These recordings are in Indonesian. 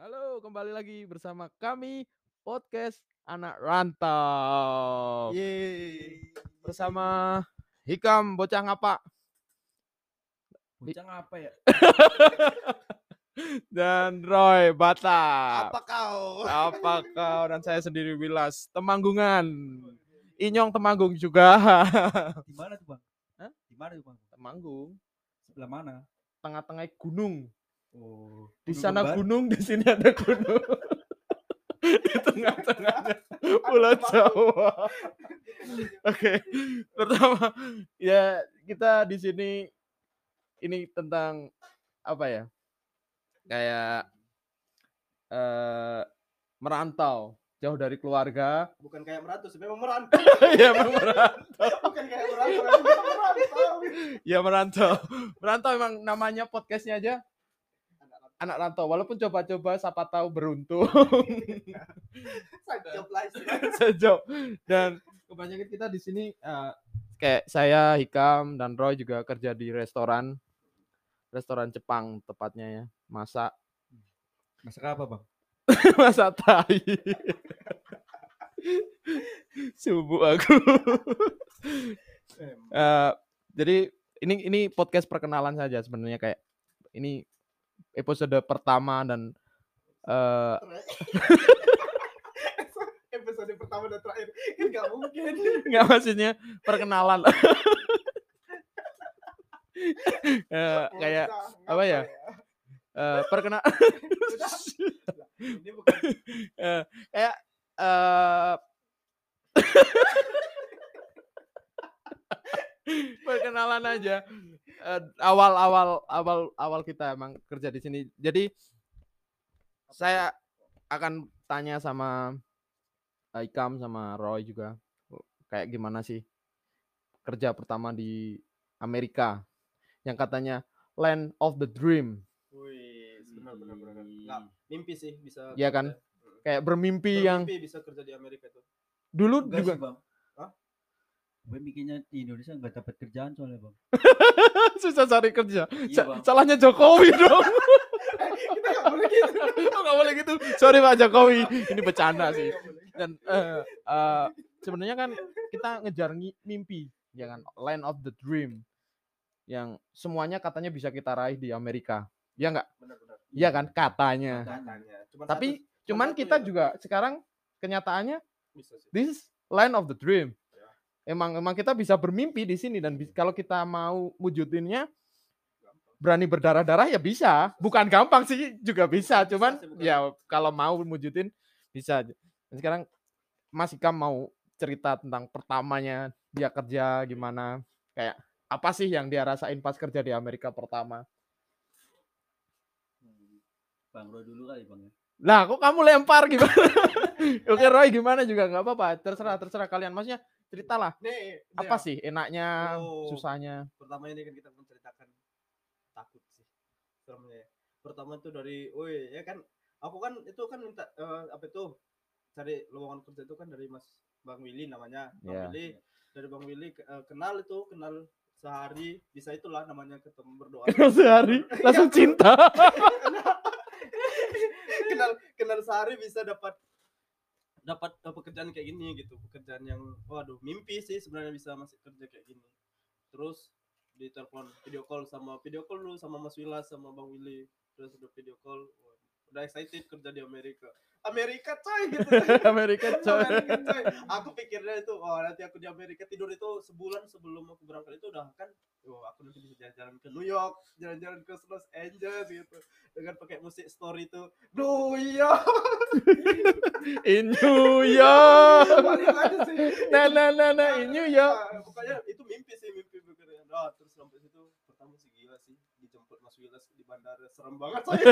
Halo, kembali lagi bersama kami podcast anak rantau Yeay. bersama Hikam bocah ngapa Bocah apa ya? dan Roy Bata. Apa kau? Apa kau dan saya sendiri Wilas Temanggungan. Inyong Temanggung juga. Di mana tuh, Bang? Hah? Di mana tuh, Bang? Temanggung, Sebelah mana? tengah-tengah gunung. Oh, Di sana gunung, di sini ada gunung. di tengah-tengahnya Pulau Jawa. Oke, pertama ya kita di sini ini tentang apa ya? Kayak eh merantau jauh dari keluarga. Bukan kayak merantau, memang merantau. ya memang merantau. Bukan kayak merantau, merantau. Ya merantau. Merantau emang namanya podcastnya aja anak rantau. Walaupun coba-coba siapa tahu beruntung. Sajop lah sejauh dan kebanyakan kita di sini eh, kayak saya Hikam dan Roy juga kerja di restoran. Restoran Jepang tepatnya ya. Masak. Masak apa, Bang? masak tai. Subuh aku. Eh, jadi ini ini podcast perkenalan saja sebenarnya kayak ini episode pertama dan eh Episode pertama dan terakhir. Kan nggak mungkin. nggak maksudnya perkenalan. Eh, kayak apa ya? perkena Ini bukan eh, kayak eh perkenalan aja awal awal awal awal kita emang kerja di sini jadi saya akan tanya sama eh, Ikam sama Roy juga kayak gimana sih kerja pertama di Amerika yang katanya land of the dream Wih, benar benar. Nggak, mimpi sih bisa. Iya kan? kayak bermimpi yang Bermimpi bisa kerja di Amerika tuh. dulu Enggak juga sih bang. Gue mikirnya di Indonesia nggak dapat kerjaan soalnya bang. susah cari kerja. Iya Sa- bang. salahnya Jokowi dong. Kita nggak boleh gitu. Oh, nggak boleh gitu. Sorry Pak Jokowi. Ini bercanda sih. dan eh, eh, sebenarnya kan kita ngejar mimpi ya kan? Land of the dream. Yang semuanya katanya bisa kita raih di Amerika. Ya nggak? Iya kan? Katanya. Katanya. Cuman tapi satu- cuman satu kita ya. juga sekarang kenyataannya this is land of the dream. Emang emang kita bisa bermimpi di sini dan kalau kita mau wujudinnya berani berdarah-darah ya bisa. Bukan gampang sih juga bisa. Cuman ya kalau mau wujudin bisa dan sekarang Mas Ikam mau cerita tentang pertamanya dia kerja gimana? Kayak apa sih yang dia rasain pas kerja di Amerika pertama? Hmm. Bang Roy dulu kali bang ya. lah kok kamu lempar gimana oke Roy gimana juga? Nggak apa-apa. Terserah terserah kalian. Maksudnya ceritalah Nih, ini apa ya, sih enaknya Oh. susahnya Pertama ini kan kita menceritakan takut sih. Seremnya ya. Pertama itu dari, woi ya kan, aku kan itu kan minta eh, apa itu cari lowongan kerja itu kan dari Mas Bang Willy namanya. Bang Ya. Willy dari Bang Willy eh, kenal itu, kenal sehari bisa itulah namanya ketemu berdoa. sehari langsung cinta kenal kenal sehari bisa dapat dapat pekerjaan kayak gini gitu. Pekerjaan yang waduh mimpi sih sebenarnya bisa masih kerja kayak gini. Terus ditelepon video call sama video call dulu sama Mas Wilas sama Bang Willy. Terus udah video call udah excited kerja di Amerika Amerika coy gitu. Amerika coy. Amerika, coy. aku pikirnya itu oh nanti aku di Amerika tidur itu sebulan sebelum aku berangkat itu udah kan oh aku nanti bisa jalan-jalan ke New York jalan-jalan ke Los Angeles gitu. Dengan pakai musik story itu New York. In New York. Nah nah nah nah in New York. Nah, pokoknya itu mimpi sih mimpi pikirnya. Nah terus sampai situ dijemput Mas Wilas di bandara. Serem banget saya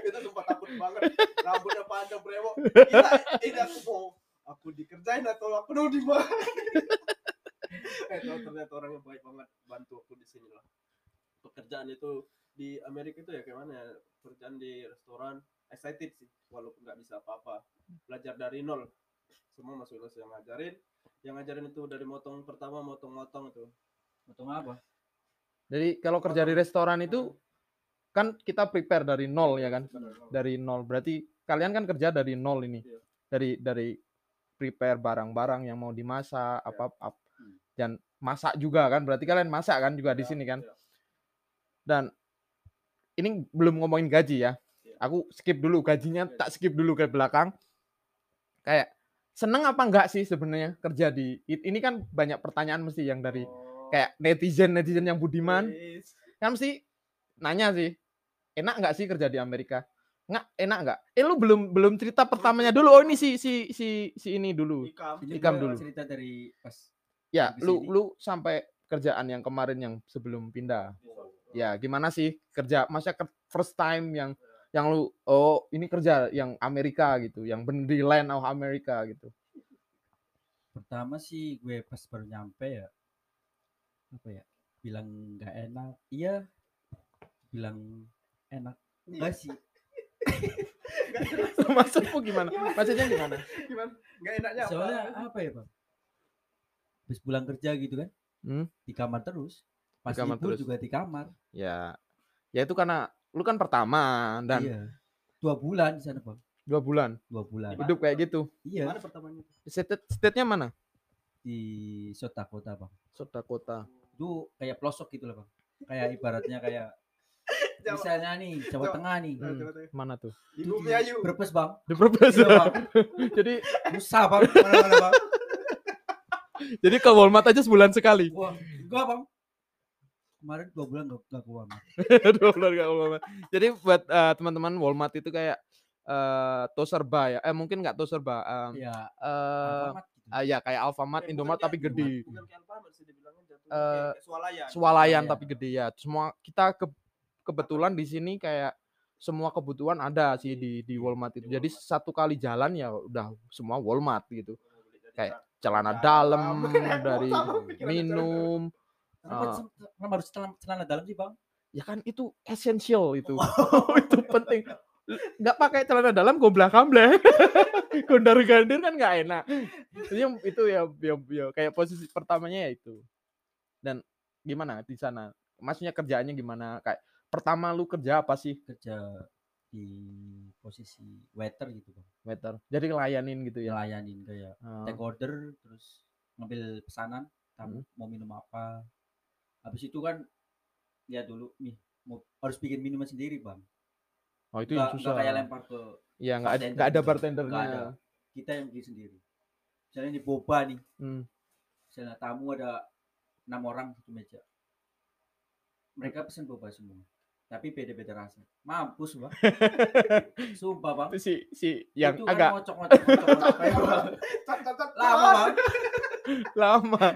itu sumpah takut banget. Rambutnya panjang brewok. Gila ini aku mau aku dikerjain atau aku mau di mana eh ternyata orangnya baik banget bantu aku di sini lah. Pekerjaan itu di Amerika itu ya kayak mana ya? Pekerjaan di restoran. Excited sih walaupun nggak bisa apa-apa. Belajar dari nol. Semua Mas Wilas yang ngajarin. Yang ngajarin itu dari motong pertama motong-motong itu. Potong apa? Jadi kalau kerja di restoran itu kan kita prepare dari nol ya kan? Dari nol. Berarti kalian kan kerja dari nol ini. Iya. dari dari prepare barang-barang yang mau dimasak Iya. apa, apa dan masak juga kan? Berarti kalian masak kan juga di Iya, sini kan? dan ini belum ngomongin gaji ya. Aku skip dulu gajinya Gaji. tak skip dulu ke belakang. Kayak seneng apa enggak sih sebenarnya kerja di ini kan banyak pertanyaan mesti yang dari Oh, kayak netizen netizen yang budiman. Wis. kan mesti nanya sih enak nggak sih kerja di Amerika? Nggak enak nggak? Eh lu belum belum cerita pertamanya dulu. Oh ini si si si si ini dulu. Ikam. Ini Ikam dulu. cerita dari pas ya lu sini. lu sampai kerjaan yang kemarin yang sebelum pindah. Ya gimana sih kerja? Masa first time yang yang lu oh ini kerja yang Amerika gitu. Yang bener di land of Amerika gitu. Pertama sih gue pas baru nyampe ya apa ya bilang nggak enak. Iya bilang enak. Enggak sih. Maksudmu gimana? Maksudnya gimana? Gimana? Enggak enaknya apa? soalnya apa ya bang habis pulang kerja gitu kan? Hmm? di kamar terus. Pas kamar libur terus. juga di kamar. Ya ya itu karena lu kan pertama dan iya. Dua bulan di sana bang dua bulan? Dua bulan. Hidup kayak gitu? Iya. Mana pertamanya? state state-nya mana di South Dakota bang South Dakota itu kayak pelosok gitu lah bang kayak ibaratnya kayak Jawa. misalnya nih Jawa Jawa. Tengah nih Hmm. mana tuh Ibu Miayu. Brebes bang di Brebes Iya, bang. jadi Susah bang mana-mana bang jadi ke Walmart aja sebulan sekali Wah, enggak bang. Kemarin dua bulan enggak keluar. Bang. Dua bulan nggak Walmart. Jadi buat eh, teman-teman Walmart itu kayak eh toserba ya. Eh mungkin nggak toserba. em, Iya. eh Alfamart gitu. Ah, ya kayak Alfamart, Indomaret tapi gede. Kayak swalayan. Swalayan Iya. tapi gede ya. Semua kita ke, kebetulan di sini kayak semua kebutuhan ada sih di di Walmart itu. Di Jadi satu kali jalan ya udah semua Walmart gitu. Dari Kayak ca- Celana dalam. dari minum. Kenapa, ah. harus celana, celana dalam sih bang? Ya kan itu essential itu. itu penting. Nggak pakai celana dalam gomblah kamble. Gondar gandir kan nggak enak. Itu yang itu ya, ya, ya kayak posisi pertamanya ya itu. Dan gimana di sana? Maksudnya kerjaannya gimana? Kayak pertama lu kerja apa sih, Kerja di posisi waiter gitu bang. waiter? Jadi ngelayanin gitu ya. Ngelayanin kayak Ah, take order terus ngambil pesanan. Kamu Hmm. mau minum apa? Habis itu kan ya dulu nih mau harus bikin minuman sendiri bang. Oh itu yang Nggak- susah. nggak kayak lempar ke Iya nggak ada nggak ada gitu. bartendernya. Nggak ada. kita yang bikin sendiri. Misalnya di boba nih, Hmm. misalnya tamu ada enam orang satu meja. Mereka pesen boba semua, tapi beda-beda rasa. Mampus bang. Sumpah bang. Itu si si yang Itu kan agak ngocok-ngocok, ngocok-ngocok lama bang. lama.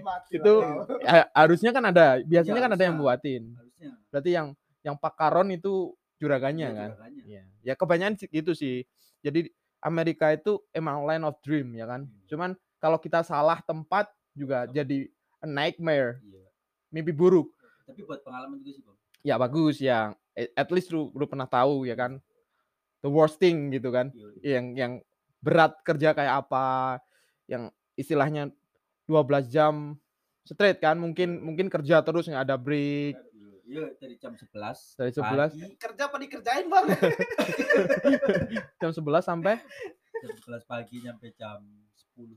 Mati itu ya, harusnya kan ada, biasanya Iya, kan ada yang buatin. Harusnya. Berarti yang yang pakaron itu juragannya Iya, kan. juragannya. Iya. Ya kebanyakan gitu sih. Jadi Amerika itu emang land of dream ya kan. Hmm. Cuman kalau kita salah tempat juga jadi a nightmare, Iya. mimpi buruk. Tapi buat pengalaman juga sih bang. Ya bagus ya. At least lu, lu pernah tahu ya kan. The worst thing gitu kan. Iya. Yang yang berat kerja kayak apa, yang istilahnya 12 jam straight kan. Mungkin mungkin kerja terus nggak ada break. Iya dari jam 11 Dari 11. pagi, Kerja apa dikerjain bang? Jam 11 sampai? Jam 11 pagi sampai jam 10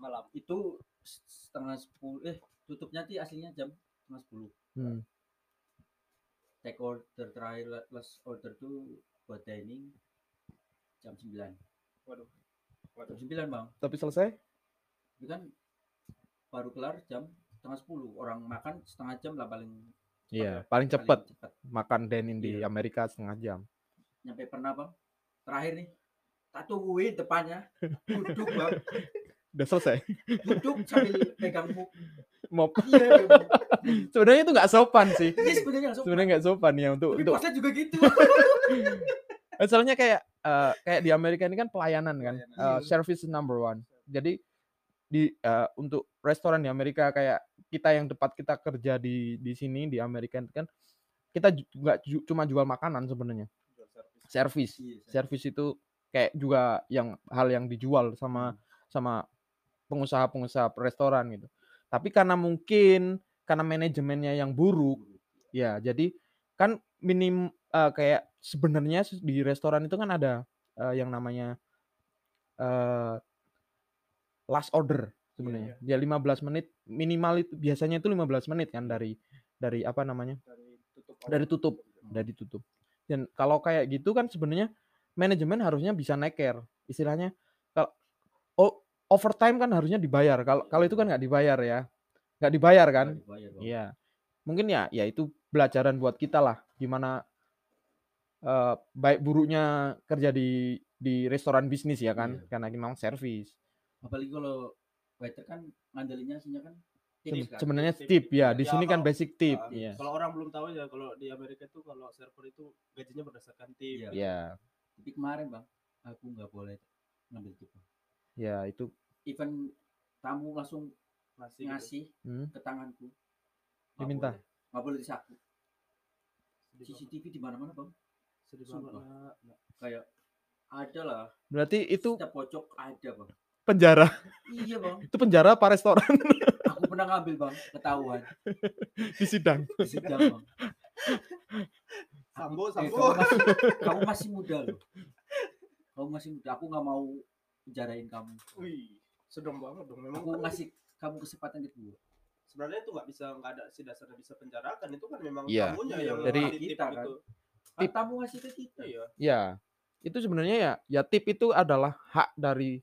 malam. Itu setengah 10 eh tutupnya sih aslinya jam setengah 10 hmm, take order terakhir la- last order tuh buat dining jam 9 Waduh. jam 9 bang. Tapi selesai? Itu kan baru kelar jam setengah 10 orang makan setengah jam lah paling Iya, cepet, paling paling cepet cepet. makan di Iya. Amerika setengah jam. nyampe pernah bang terakhir nih tak tungguin depannya duduk bang Udah selesai. duduk sambil pegang muk Mop. iya. Sebenarnya itu nggak sopan sih. Ini sebenarnya langsung Sebenarnya nggak sopan ya untuk tapi untuk. juga gitu Soalnya kayak eh, kayak di Amerika ini kan pelayanan kan, Pelayanan. Eh, service number one. Jadi di eh, untuk restoran di Amerika kayak kita yang tempat kita kerja di di sini di Amerika kan kita ju- nggak ju- cuma jual makanan sebenarnya, service. Iya, Service itu kayak juga yang hal yang dijual sama sama pengusaha-pengusaha restoran gitu. Tapi karena mungkin karena manajemennya yang buruk, ya jadi kan minim eh, kayak sebenarnya di restoran itu kan ada eh, yang namanya eh last order sebenarnya. Ya 15 menit minimal itu biasanya itu 15 menit kan dari dari apa namanya? dari tutup Dari tutup, dari tutup. Dan kalau kayak gitu kan sebenarnya manajemen harusnya bisa neker. Istilahnya kalau oh, overtime kan harusnya dibayar. Kalau kalau itu kan nggak dibayar ya. nggak dibayar kan? Iya. Mungkin ya ya itu pelajaran buat kita lah gimana eh, baik buruknya kerja di di restoran bisnis ya kan Iya. karena memang servis. apalagi kalau waiter kan ngandelinnya aslinya kan tips kan Sebenarnya Tip, tip tip. ya, Ya, di sini kan basic tip. Ah, Iya. Kalau orang belum tahu ya kalau di Amerika itu kalau server itu gajinya berdasarkan tip. Iya. Ya, tapi kemarin bang aku nggak boleh ngambil tip ya itu even tamu langsung Ngasih. gitu. ngasih hmm, ke tanganku Diminta? nggak boleh disaku. CCTV di mana-mana bang Sedih banget, kayak ada lah berarti itu setiap pojok ada bang penjara. iya bang Itu penjara apa restoran aku pernah ngambil bang ketahuan di sidang. di sidang bang Sambo, Eh, sambo. kamu, masih, kamu masih muda loh kamu masih muda aku nggak mau penjarain kamu Wih, sedang banget dong. Memang aku kan ngasih kamu kesempatan kedua sebenarnya itu nggak bisa nggak ada si dasarnya bisa penjarakan itu kan memang Iya. tamunya Iya, yang tip Kita kan. gitu. Kan tamu ngasih ke kita Iya, Ya, itu sebenarnya ya ya tip itu adalah hak dari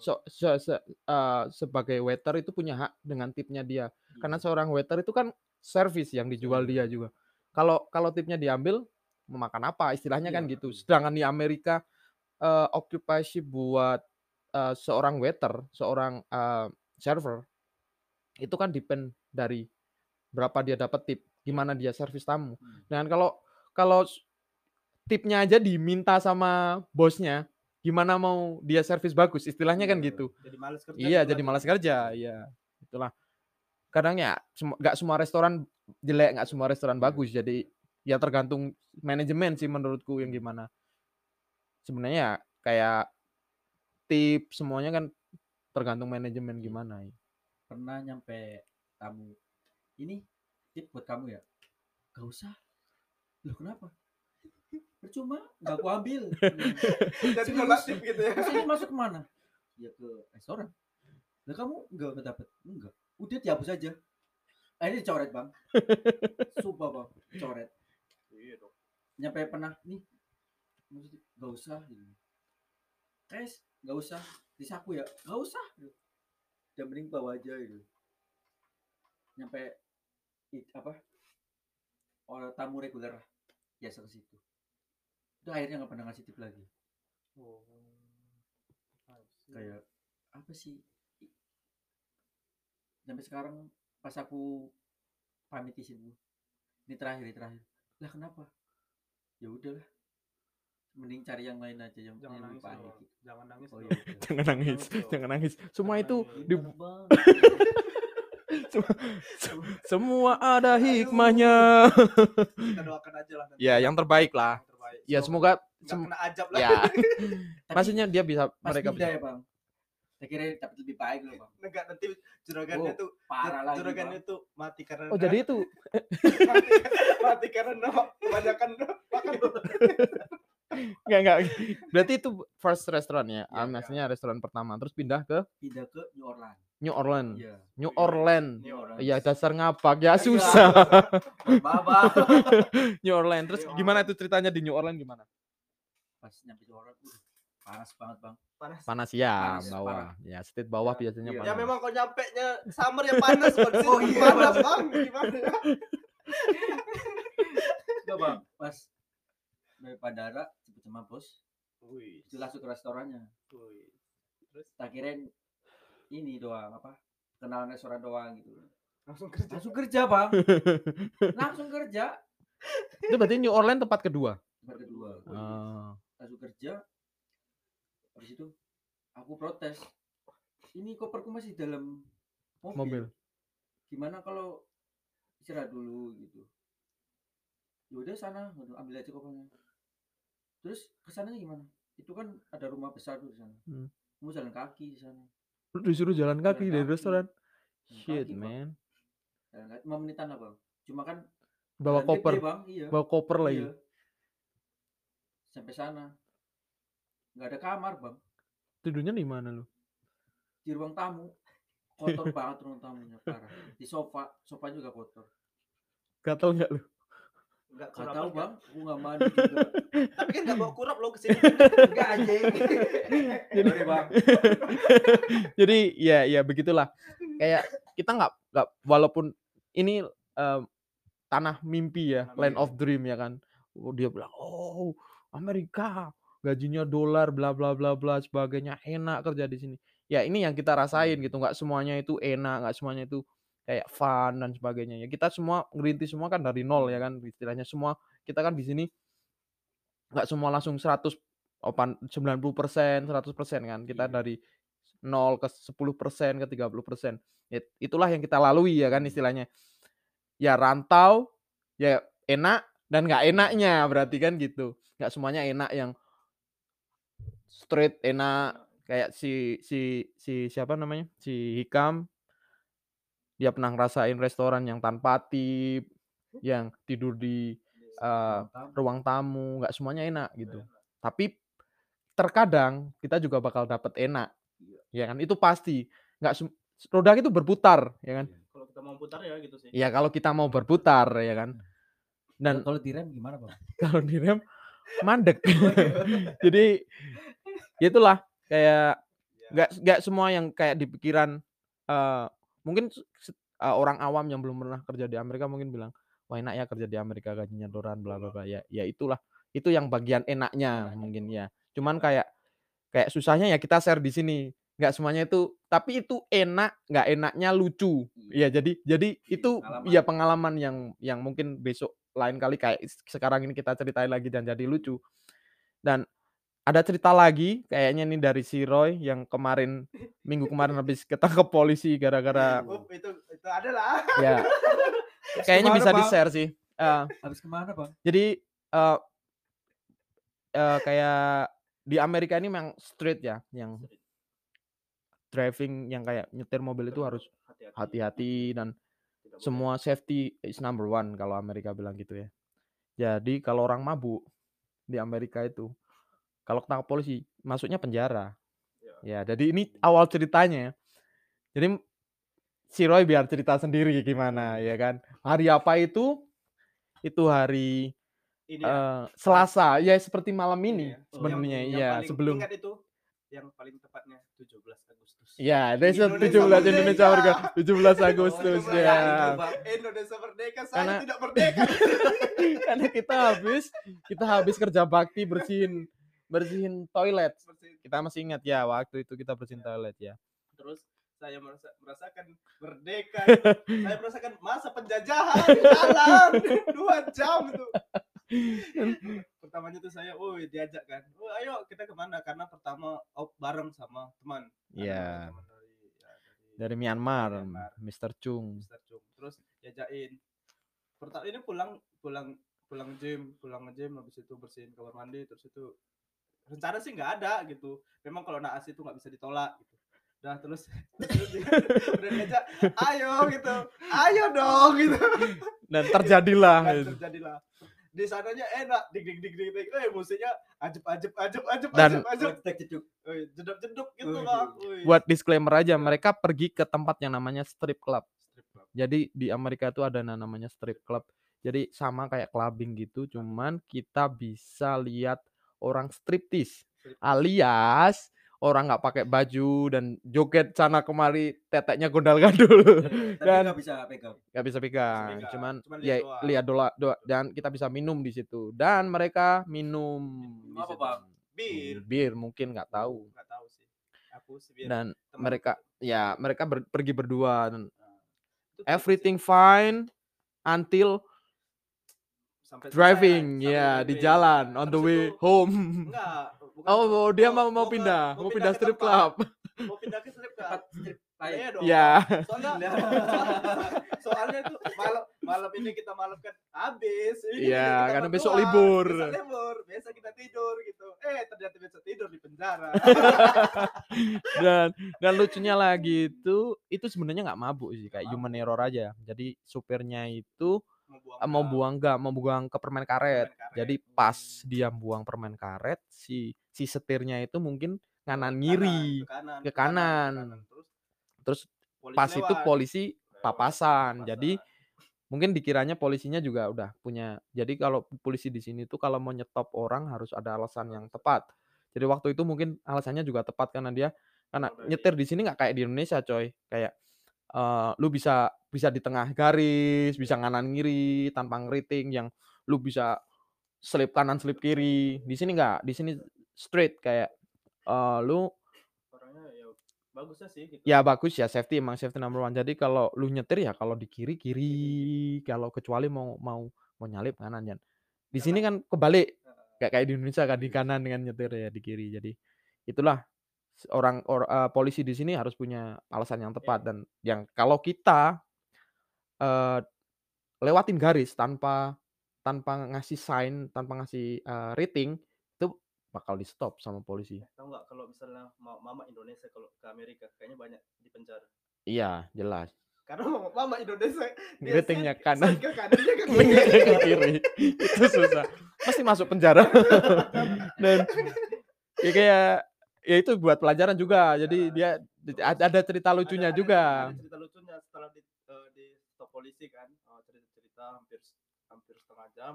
so- se- se- eh, sebagai waiter itu punya hak dengan tipnya dia. Karena seorang waiter itu kan servis yang dijual dia juga. Kalau kalau tipnya diambil mau makan apa istilahnya kan Iya. gitu. Sedangkan di Amerika eh, okupasi buat eh, seorang waiter, seorang eh, server itu kan depend dari berapa dia dapat tip, gimana dia servis tamu. Hmm. Dan kalau kalau tipnya aja diminta sama bosnya, gimana mau dia servis bagus? Istilahnya kan Iya. gitu. jadi males kerja. Iya, gitu jadi kan. malas kerja. Iya, itulah. Kadang ya nggak semua restoran jelek, nggak semua restoran bagus. Jadi ya tergantung manajemen sih menurutku yang gimana. Sebenarnya ya kayak tip semuanya kan tergantung manajemen gimana. ya. pernah nyampe tamu ini tip buat kamu ya gak usah loh kenapa percuma. Nggak aku ambil. Jadi tip gitu ya. ini masuk ke mana? Ya ke restoran. Lah kamu nggak dapet enggak udah dihapus aja. Ah, ini dicoret bang. Sumpah bang. Coret Iya dong. nyampe pernah nih. Maksudnya gak usah. Gitu. guys gak usah. Disaku ya? Gak usah. Gitu. udah mending bawa aja. Gitu. Nyampe it, apa orang tamu reguler lah. Biasa ke situ udah akhirnya nggak pernah ngasih tip lagi Oh. Kayak apa sih sampai sekarang pas aku pamit izinmu ini terakhir ini terakhir lah kenapa ya udahlah mending cari yang lain aja yang jangan yang nangis pahit gitu. Jangan nangis. oh iya udah. Jangan nangis, jangan nangis. Semua Jangan itu nangis. di, Bang. semua ada hikmahnya. Kita doakan aja lah. Ya, yang terbaik lah. Ya semoga sem- kena ajab lah. ya. Tapi maksudnya dia bisa pas mereka bisa. ya bang? Saya kira dapat lebih baik loh bang. Enggak nanti juragannya Oh, tuh parah lagi juragannya bang. tuh mati karena Oh jadi itu. Mati, mati karena kebanyakan makan enggak enggak. Berarti itu first restoran ya. Iya, Ah, iya. maksudnya restoran pertama terus pindah ke pindah ke New Orleans New Orleans. iya New Orleans. New Orleans. Iya dasar ngapak ya Iya. susah. New Orleans. Terus New gimana itu ceritanya di New Orleans gimana? pas nyampe New Orleans udah panas banget bang panas Panas ya Panas, bawah. parah. Ya state bawah Ya, biasanya iya. panas. ya memang kalau nyampe nya summer ya panas kondisi Oh, iya. panas bang gimana ya Enggak bang pas dari bandara cepet sama bos. Wih, itu langsung ke restorannya. Wih. terus? Tak kirain ini doang apa kenalan restoran doang gitu. Langsung kerja? Langsung kerja bang. Langsung kerja. Itu berarti New Orleans tempat kedua. tempat kedua. Oh. langsung kerja. Habis itu aku protes. Ini koperku masih dalam mobil, Mobil. gimana kalau istirahat dulu gitu. Yaudah sana ambil aja kopernya terus ke sananya gimana itu kan ada rumah besar tuh di sana Hmm. mau jalan kaki di sana Lu disuruh jalan kaki dari kaki. restoran. Jalan Shit, kaki, man. jalan kaki lima menitan lah bang cuma kan bawa Jalan koper, gede, bang iya bawa koper lagi. Iya. sampai sana nggak ada kamar bang Tidurnya di mana lu? di ruang tamu kotor banget ruang tamunya parah di sofa sofa juga kotor Gatel nggak lu? Enggak Gak kurap tahu enggak. bang aku nggak mandi juga Tapi kan enggak bawa kurap lo ke sini. enggak anjing Sorry, bang Jadi ya ya begitulah. Kayak kita nggak nggak walaupun ini em, tanah mimpi ya, Tanah land mimpi. of dream ya kan. Oh, dia bilang, "Oh, Amerika, gajinya dolar bla bla bla bla sebagainya, enak kerja di sini." Ya, ini yang kita rasain gitu. nggak semuanya itu enak, nggak semuanya itu kayak fun dan sebagainya. Ya kita semua ngerintis semua kan dari nol ya kan istilahnya semua kita kan di sini nggak semua langsung 100 opan 90% 100% kan. Kita Iya. dari 0 ke 10% ke 30%. Ya, itulah yang kita lalui ya kan istilahnya. Ya rantau, ya enak dan nggak enaknya berarti kan gitu. Nggak semuanya enak yang straight enak kayak si si si siapa namanya? Si Hikam dia pernah ngerasain restoran yang tanpa tip, yang tidur di eh, ruang tamu, nggak semuanya enak gitu. Tapi terkadang kita juga bakal dapet enak, ya kan? Itu pasti. Nggak roda itu berputar, ya kan? Kalau kita mau putar ya gitu sih. Ya kalau kita mau berputar, ya kan? Dan kalau direm gimana bang kalau direm mandek. Jadi ya itulah kayak Ya. nggak nggak semua yang kayak di pikiran eh, mungkin eh, orang awam yang belum pernah kerja di Amerika mungkin bilang wah enak ya kerja di Amerika gajinya dolar bla bla bla. Ya ya itulah itu yang bagian enaknya Enaknya. mungkin ya. Cuman kayak kayak susahnya ya kita share di sini. Nggak semuanya itu tapi itu enak nggak enaknya lucu. Ya jadi jadi itu Pengalaman. ya pengalaman yang yang mungkin besok lain kali kayak sekarang ini kita ceritain lagi dan jadi lucu. Dan ada cerita lagi kayaknya nih dari si Roy yang kemarin minggu kemarin habis ketangkep polisi gara-gara itu itu adalah. ya. Kayaknya bisa Bang? di share sih. Eh, habis ke mana bang? Jadi eh eh, kayak di Amerika ini memang street ya yang driving yang kayak nyetir mobil itu harus hati-hati. dan semua safety is number one kalau Amerika bilang gitu ya. Jadi kalau orang mabuk di Amerika itu kalau ketangkap polisi masuknya penjara. Ya, jadi ini awal ceritanya. ya. Jadi si Roy biar cerita sendiri gimana ya kan. Hari apa itu? Itu hari Ini ya, eh, Selasa. Ya seperti malam ini ini ya. Oh, sebenarnya yang- yang ya paling sebelum Ingat itu yang paling tepatnya 17 Agustus. Ya, Indonesia 17 Indonesia merdeka. merdeka 17 Agustus Oh, ya. Indonesia merdeka, saya Karena- tidak merdeka. Karena kita habis kita habis kerja bakti bersihin bersihin toilet. Kita masih ingat ya waktu itu kita bersihin toilet ya. Terus saya merasa, merasakan merdeka. saya merasakan masa penjajahan di jalan dua jam itu. Pertamanya tuh saya, oh diajak kan, oh ayo kita ke mana? Karena pertama oh, bareng sama teman. Iya. dari, ya, dari Dari Myanmar, Myanmar. Mr. Chung. Mr. Chung. Terus diajakin. Pertama ini pulang pulang pulang gym, pulang gym habis itu bersihin kamar mandi terus itu rencana sih nggak ada gitu. Memang kalau naas itu nggak bisa ditolak gitu. Dah terus, terus dia udah ayo gitu, ayo dong gitu. Dan terjadilah Dan itu. terjadilah. Di sananya enak, dik dik dik dik dik, eh musiknya ajep ajep ajep ajep Dan- ajep jeduk. Jeduk jeduk gitu. Wih. Buat disclaimer aja, mereka pergi ke tempat yang namanya strip club. Strip club. Jadi di Amerika itu ada na- namanya strip club. Jadi sama kayak clubbing gitu, cuman kita bisa lihat orang striptease Strip. alias orang nggak pakai baju dan joget sana kemari teteknya gondal gandul Dan- nggak bisa pegang. nggak bisa pegang cuman ya lihat dola, doa dan kita bisa minum di situ dan mereka minum apa. Bang? Bir. bir mungkin nggak tahu Nggak tahu sih. Aku sih dan teman- mereka ya mereka ber- pergi berdua dan tuh everything fine until sampai selesai, driving sampai ya di driving. jalan on the way itu- home Enggak. bukan oh, oh, dia mau mau ke- pindah mau pindah strip club Mau pindah ke strip club. Strip. Iya dong. ya Soalnya Nah. soalnya itu malam malam ini kita malam kan habis. Iya, karena besok libur. Besok libur. Biasa kita tidur gitu. Eh ternyata besok tidur di penjara. dan dan lucunya lagi itu itu sebenarnya nggak mabuk sih kayak human error aja jadi supirnya itu mau buang enggak mau buang ke permen karet. permen karet. Jadi pas dia buang permen karet si si setirnya itu mungkin Ke kanan kanan, kiri. ke kanan, ke. Terus Terus polisi pas itu polisi Lewat, papasan. Jadi papasan. mungkin dikiranya polisinya juga udah punya. Jadi kalau polisi di sini tuh kalau mau nyetop orang harus ada alasan yang tepat. Jadi waktu itu mungkin alasannya juga tepat karena dia karena nyetir di sini nggak kayak di Indonesia coy. Kayak eh, lu bisa bisa di tengah garis, bisa nganan kiri tanpa ngeriting yang lu bisa selip kanan selip kiri. Di sini nggak, di sini straight kayak eh, lu orangnya ya bagusnya sih gitu. ya bagus ya safety emang safety number one. Jadi kalau lu nyetir ya kalau di kiri kiri, kalau kecuali mau mau mau nyalip kanan ya. Di sini kan kebalik kayak kayak di Indonesia kan di Iya. kanan dengan nyetir ya di kiri. Jadi itulah orang or, eh, polisi di sini harus punya alasan yang tepat dan yang kalau kita eh, lewatin garis tanpa tanpa ngasih sign, tanpa ngasih eh, rating itu bakal di stop sama polisi. Tahu nggak kalau misalnya ma- mama Indonesia kalau ke Amerika kayaknya banyak di penjara. Iya, jelas. Karena mama, mama Indonesia dia Ratingnya kanan. ke kanan dia ke Bener, kiri. ke kiri. Itu susah. Pasti masuk penjara. Dan ya kayak ya itu buat pelajaran juga. Jadi dia Terus ada ada cerita lucunya ada- ada- juga. Ada cerita lucunya setelah di, eh, di stop polisi kan, oh, cerita-cerita hampir hampir setengah jam.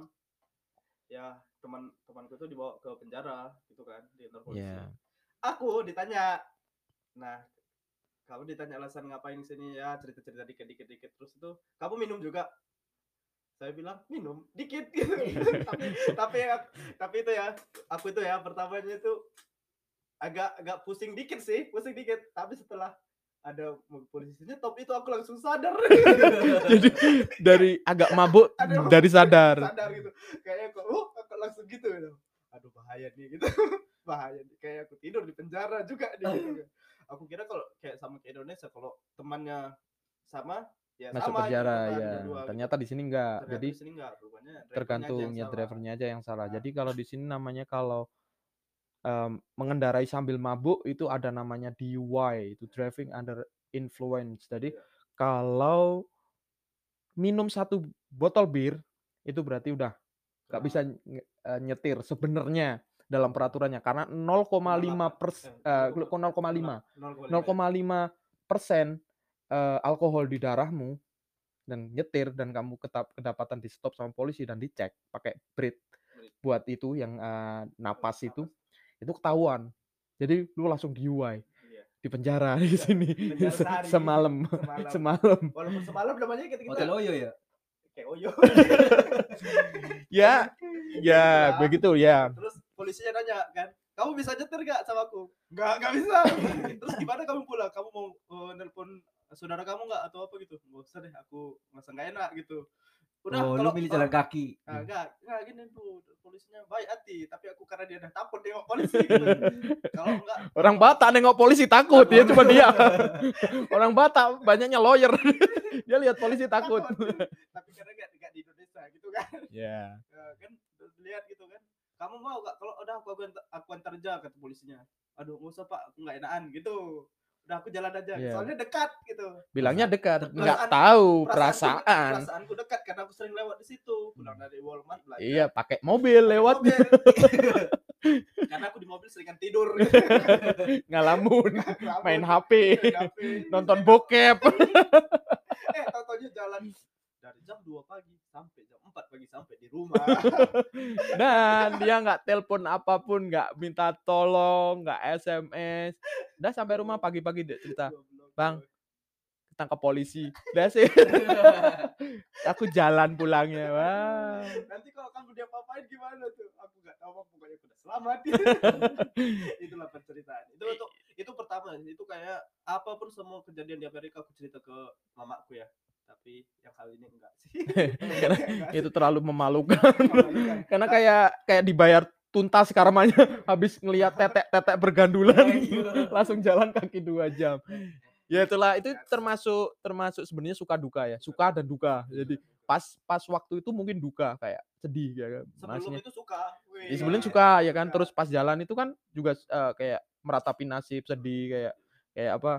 Ya teman temanku itu dibawa ke penjara gitu kan di kantor polisi. Iya. Aku ditanya, nah kamu ditanya alasan ngapain sini ya cerita-cerita dikit-dikit dikit terus itu kamu minum juga saya bilang minum dikit gitu tapi tapi ya- tapi itu ya aku itu ya pertamanya itu agak agak pusing dikit sih pusing dikit tapi setelah ada mobil polisinya top itu aku langsung sadar Jadi dari agak mabuk Ada dari sadar. sadar gitu kayaknya kok oh aku langsung gitu gitu aduh bahaya nih gitu bahaya nih kayak aku tidur di penjara juga nih gitu. kan. aku kira kalau kayak sama ke Indonesia kalau temannya sama ya Masuk sama penjara gitu kan, ya. gitu. Ternyata di sini enggak. Ternyata Jadi di sini enggak rupanya drivernya aja tergantung yang ya salah. drivernya aja yang salah. Nah. Jadi kalau di sini namanya kalau em, mengendarai sambil mabuk itu ada namanya DUI, itu driving under influence. Jadi Iya. kalau minum satu botol bir itu berarti udah nggak bisa eh, nyetir sebenarnya dalam peraturannya karena 0,5 persen eh, 0,5 0,5 0,5 persen eh, alkohol di darahmu dan nyetir dan kamu ketap, kedapatan di stop sama polisi dan dicek pakai Brit. buat itu yang eh, napas itu itu ketahuan. Jadi lu langsung di UI Iya. di penjara di sini. penjara sehari. semalam. Semalam. semalam. Walaupun semalam namanya kita kita Hotel Oyo ya? kayak oyo. Ya ya Begitulah. begitu ya. Terus polisinya nanya kan kamu bisa nyetir gak sama aku? Nggak nggak bisa. Terus gimana kamu pulang? Kamu mau eh, nelpon saudara kamu nggak? Atau apa gitu. Nggak usah deh aku masa nggak enak gitu udah oh, kalau lu milih jalan kaki. Nah, enggak, enggak gini tuh polisinya baik hati, tapi aku karena dia udah takut nengok polisi gitu. Kalau enggak orang Batak nengok polisi takut ya cuma dia orang Batak banyaknya lawyer dia lihat polisi takut tapi karena enggak enggak di Indonesia gitu kan. ya Ya, kan terus lihat gitu kan. Kamu mau gak kalau udah aku antar, aku antar aja kata polisinya. Aduh, nggak usah Pak, aku enggak enakan gitu. Udah aku jalan aja, Iya. soalnya dekat gitu. bilangnya dekat nggak Perasaan- tahu Perasaanku- perasaan Perasaanku dekat karena aku sering lewat di situ. Pulang dari Walmart belajar. iya pakai mobil pakai lewat mobil. karena aku di mobil seringan tidur. ngalamun main Ngelamun. HP Main HP. nonton bokep eh tau-taunya jalan dari jam 2 pagi sampai jam 4 pagi sampai di rumah. Dan dia nggak telepon apa pun nggak minta tolong nggak SMS udah sampai rumah pagi-pagi dia cerita. Bang. tangkap polisi. Udah sih aku jalan pulangnya wah. Nanti kalau kamu dia apain gimana tuh? Aku nggak tahu pokoknya aku udah selamat. Itulah penceritaan. Itu untuk itu pertama. Itu kayak apa pun semua kejadian di Amerika aku cerita ke mamaku ya tapi yang kali ini enggak sih karena itu terlalu memalukan Memalukan. karena kayak kayak dibayar tuntas karmanya habis ngelihat tetek-tetek bergandulan langsung jalan kaki dua jam ya itulah itu termasuk termasuk sebenarnya suka duka ya suka dan duka jadi pas pas waktu itu mungkin duka kayak sedih ya kan. sebelum Maksudnya- itu suka ya sebelum iya. suka ya kan terus pas jalan itu kan juga eh, kayak meratapi nasib sedih kayak kayak apa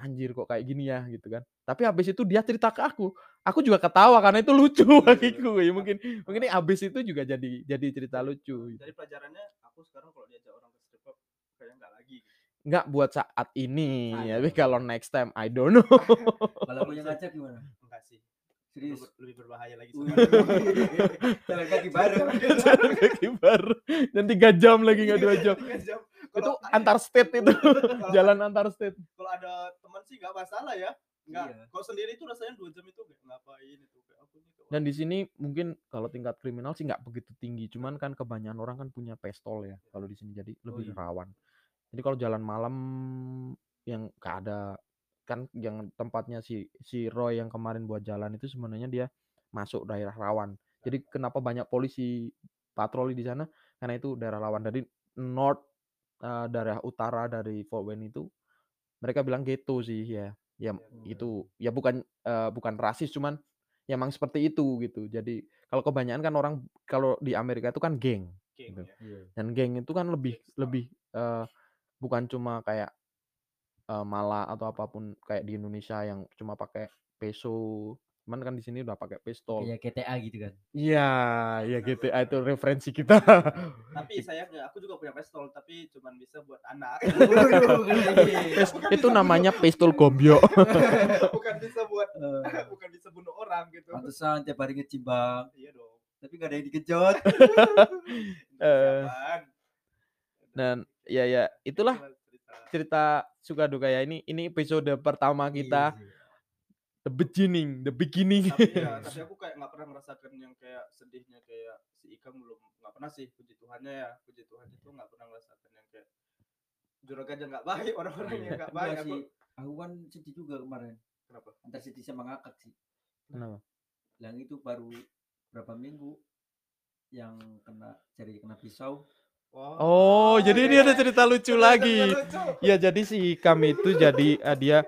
anjir kok kayak gini ya gitu kan tapi habis itu dia cerita ke aku aku juga ketawa karena itu lucu bagiku ya mungkin mungkin ini habis itu juga jadi jadi cerita lucu Jadi pelajarannya aku sekarang kalau diajak orang ke strip club kayaknya nggak lagi. nggak buat saat ini Saat tapi kalau next time I don't know Kalau punya ngajak gimana? Enggak sih. Serius. Lebih, berbahaya lagi. Jalan kaki bareng. Jalan kaki baru dan tiga jam lagi nggak dua jam jam. itu antar state itu jalan antar state Kalau ada sih nggak masalah ya. Nggak. Iya. Kalau sendiri itu rasanya dua jam itu kayak ngapain itu kayak aku nih. kayak dan di sini mungkin kalau tingkat kriminal sih nggak begitu tinggi cuman kan kebanyakan orang kan punya pistol ya kalau di sini jadi lebih iya. rawan jadi kalau jalan malam yang nggak ada kan yang tempatnya si si Roy yang kemarin buat jalan itu sebenarnya dia masuk daerah rawan jadi kenapa banyak polisi patroli di sana karena itu daerah rawan dari north eh, daerah utara dari Fort Wayne itu mereka bilang ghetto sih ya ya itu ya bukan eh, bukan rasis cuman ya emang seperti itu gitu jadi kalau kebanyakan kan orang kalau di Amerika itu kan geng geng gitu. ya. Iya. dan geng itu kan lebih lebih eh, bukan cuma kayak eh, mala atau apa pun kayak di Indonesia yang cuma pakai peso cuman kan di sini udah pakai pistol Kayak GTA gitu kan. iya ya GTA itu referensi kita Tapi sayangnya aku juga punya pistol tapi cuman bisa buat anak. Itu namanya bunuh- pistol gombyo bukan bisa buat Eh, bukan bisa bunuh orang gitu. Pantesan tiap hari ngecimbang, Iya dong. tapi gak ada yang dikejot. Eh, dan ya ya itulah cerita. cerita suka duka ya ini ini episode pertama kita Iya sih. The beginning the beginning tapi ya tapi aku kayak nggak pernah merasakan yang kayak sedihnya kayak si Ikang belum nggak pernah sih puji Tuhannya ya puji Tuhan itu nggak pernah merasakan yang kayak juragan aja nggak baik orang-orang yang nggak baik aku sih. Aku kan sedih juga kemarin. kenapa Antar sedih sama ngakak sih. Kenapa? Yang itu baru berapa minggu yang kena cari kena pisau. oh jadi ini ada cerita lucu lagi lucu. ya jadi si kami itu jadi eh, dia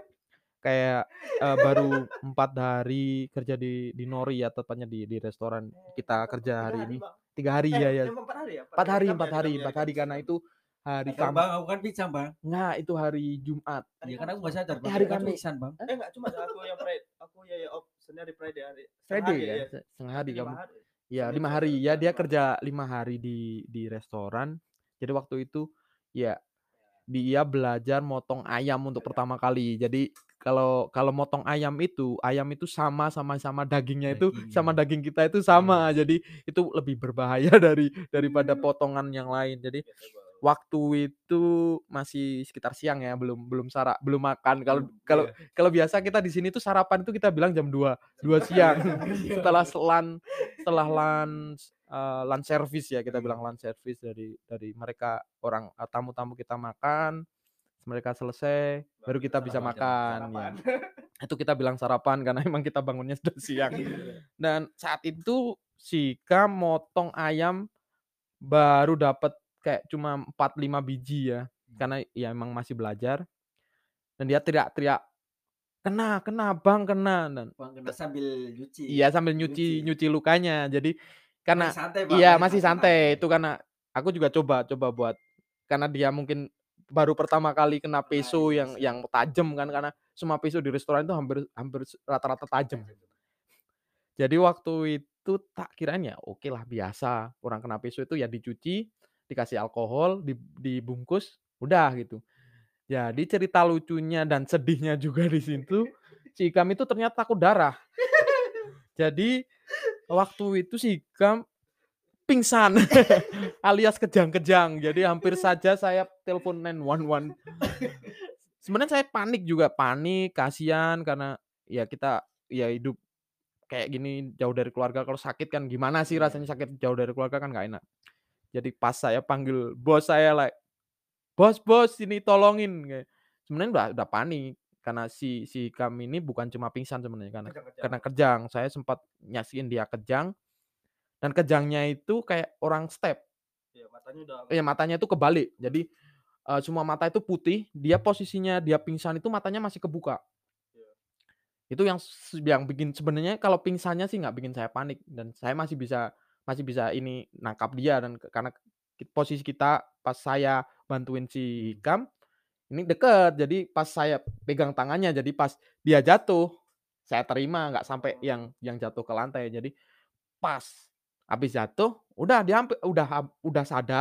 kayak eh, baru empat hari kerja di di Nori ya tepatnya di di restoran kita kerja hari ini tiga hari ya ya empat hari ya empat hari empat ya, hari jam ya, empat hari karena itu hari Kamis bang, aku kan pingsan bang. nggak itu hari Jumat Ya karena aku nggak sadar bang. hari Kamis. pingsan bang. eh nggak cuma aku yang Friday aku ya ya op Senin hari Friday hari Friday ya ya. se- setengah hari Lima kamu hari. Ya lima hari ya dia kerja lima hari di di restoran. Jadi waktu itu ya dia belajar motong ayam untuk Ayam. pertama kali. Jadi kalau kalau motong ayam itu ayam itu sama sama sama dagingnya itu sama Dagingnya. daging kita itu sama. Jadi itu lebih berbahaya dari daripada potongan yang lain. Jadi Bang. waktu itu masih sekitar siang ya, belum belum sara belum makan. Kalau kalau iya. kalau biasa kita di sini tuh sarapan itu kita bilang jam 2 2 siang setelah selan setelah lunch eh, lunch service ya kita bilang lunch service dari dari mereka orang eh, tamu-tamu kita makan mereka selesai baru kita bisa makan ya. Itu kita bilang sarapan karena emang kita bangunnya sudah siang. Dan saat itu si Kam motong ayam baru dapat kayak cuma 4 5 biji ya. Karena ya emang masih belajar. Dan dia teriak-teriak kena kena bang kena. Dan Bang kena sambil nyuci. Iya sambil nyuci nyuci. lukanya. Jadi karena Masih santai bang. iya masih santai. Itu karena aku juga coba coba buat karena dia mungkin baru pertama kali kena peso yang yang tajam kan karena semua peso di restoran itu hampir hampir rata-rata tajam. Jadi waktu itu tak kiranya oke lah biasa orang kena peso itu ya dicuci dikasih alkohol di- dibungkus udah gitu. Jadi cerita lucunya dan sedihnya juga di situ si Ikam itu ternyata takut darah. Jadi waktu itu si Ikam pingsan alias kejang-kejang. Jadi hampir saja saya telepon 911. Sebenarnya saya panik juga, panik, kasihan karena ya kita ya hidup kayak gini jauh dari keluarga. Kalau sakit kan gimana sih Iya. rasanya sakit jauh dari keluarga kan nggak enak. Jadi pas saya panggil bos saya like, bos bos ini tolongin. Sebenarnya udah udah panik karena si si kami ini bukan cuma pingsan sebenarnya karena Kejang-kejang. karena kejang. Saya sempat nyaksiin dia kejang dan kejangnya itu kayak orang step. Iya, matanya udah Ya matanya itu kebalik. Jadi eh, semua mata itu putih, dia posisinya dia pingsan itu matanya masih kebuka. Iya. Itu yang yang bikin sebenarnya kalau pingsannya sih nggak bikin saya panik dan saya masih bisa masih bisa ini nangkap dia dan karena posisi kita pas saya bantuin si Ikam ini deket jadi pas saya pegang tangannya jadi pas dia jatuh saya terima nggak sampai yang yang jatuh ke lantai jadi pas habis jatuh udah dia udah udah sadar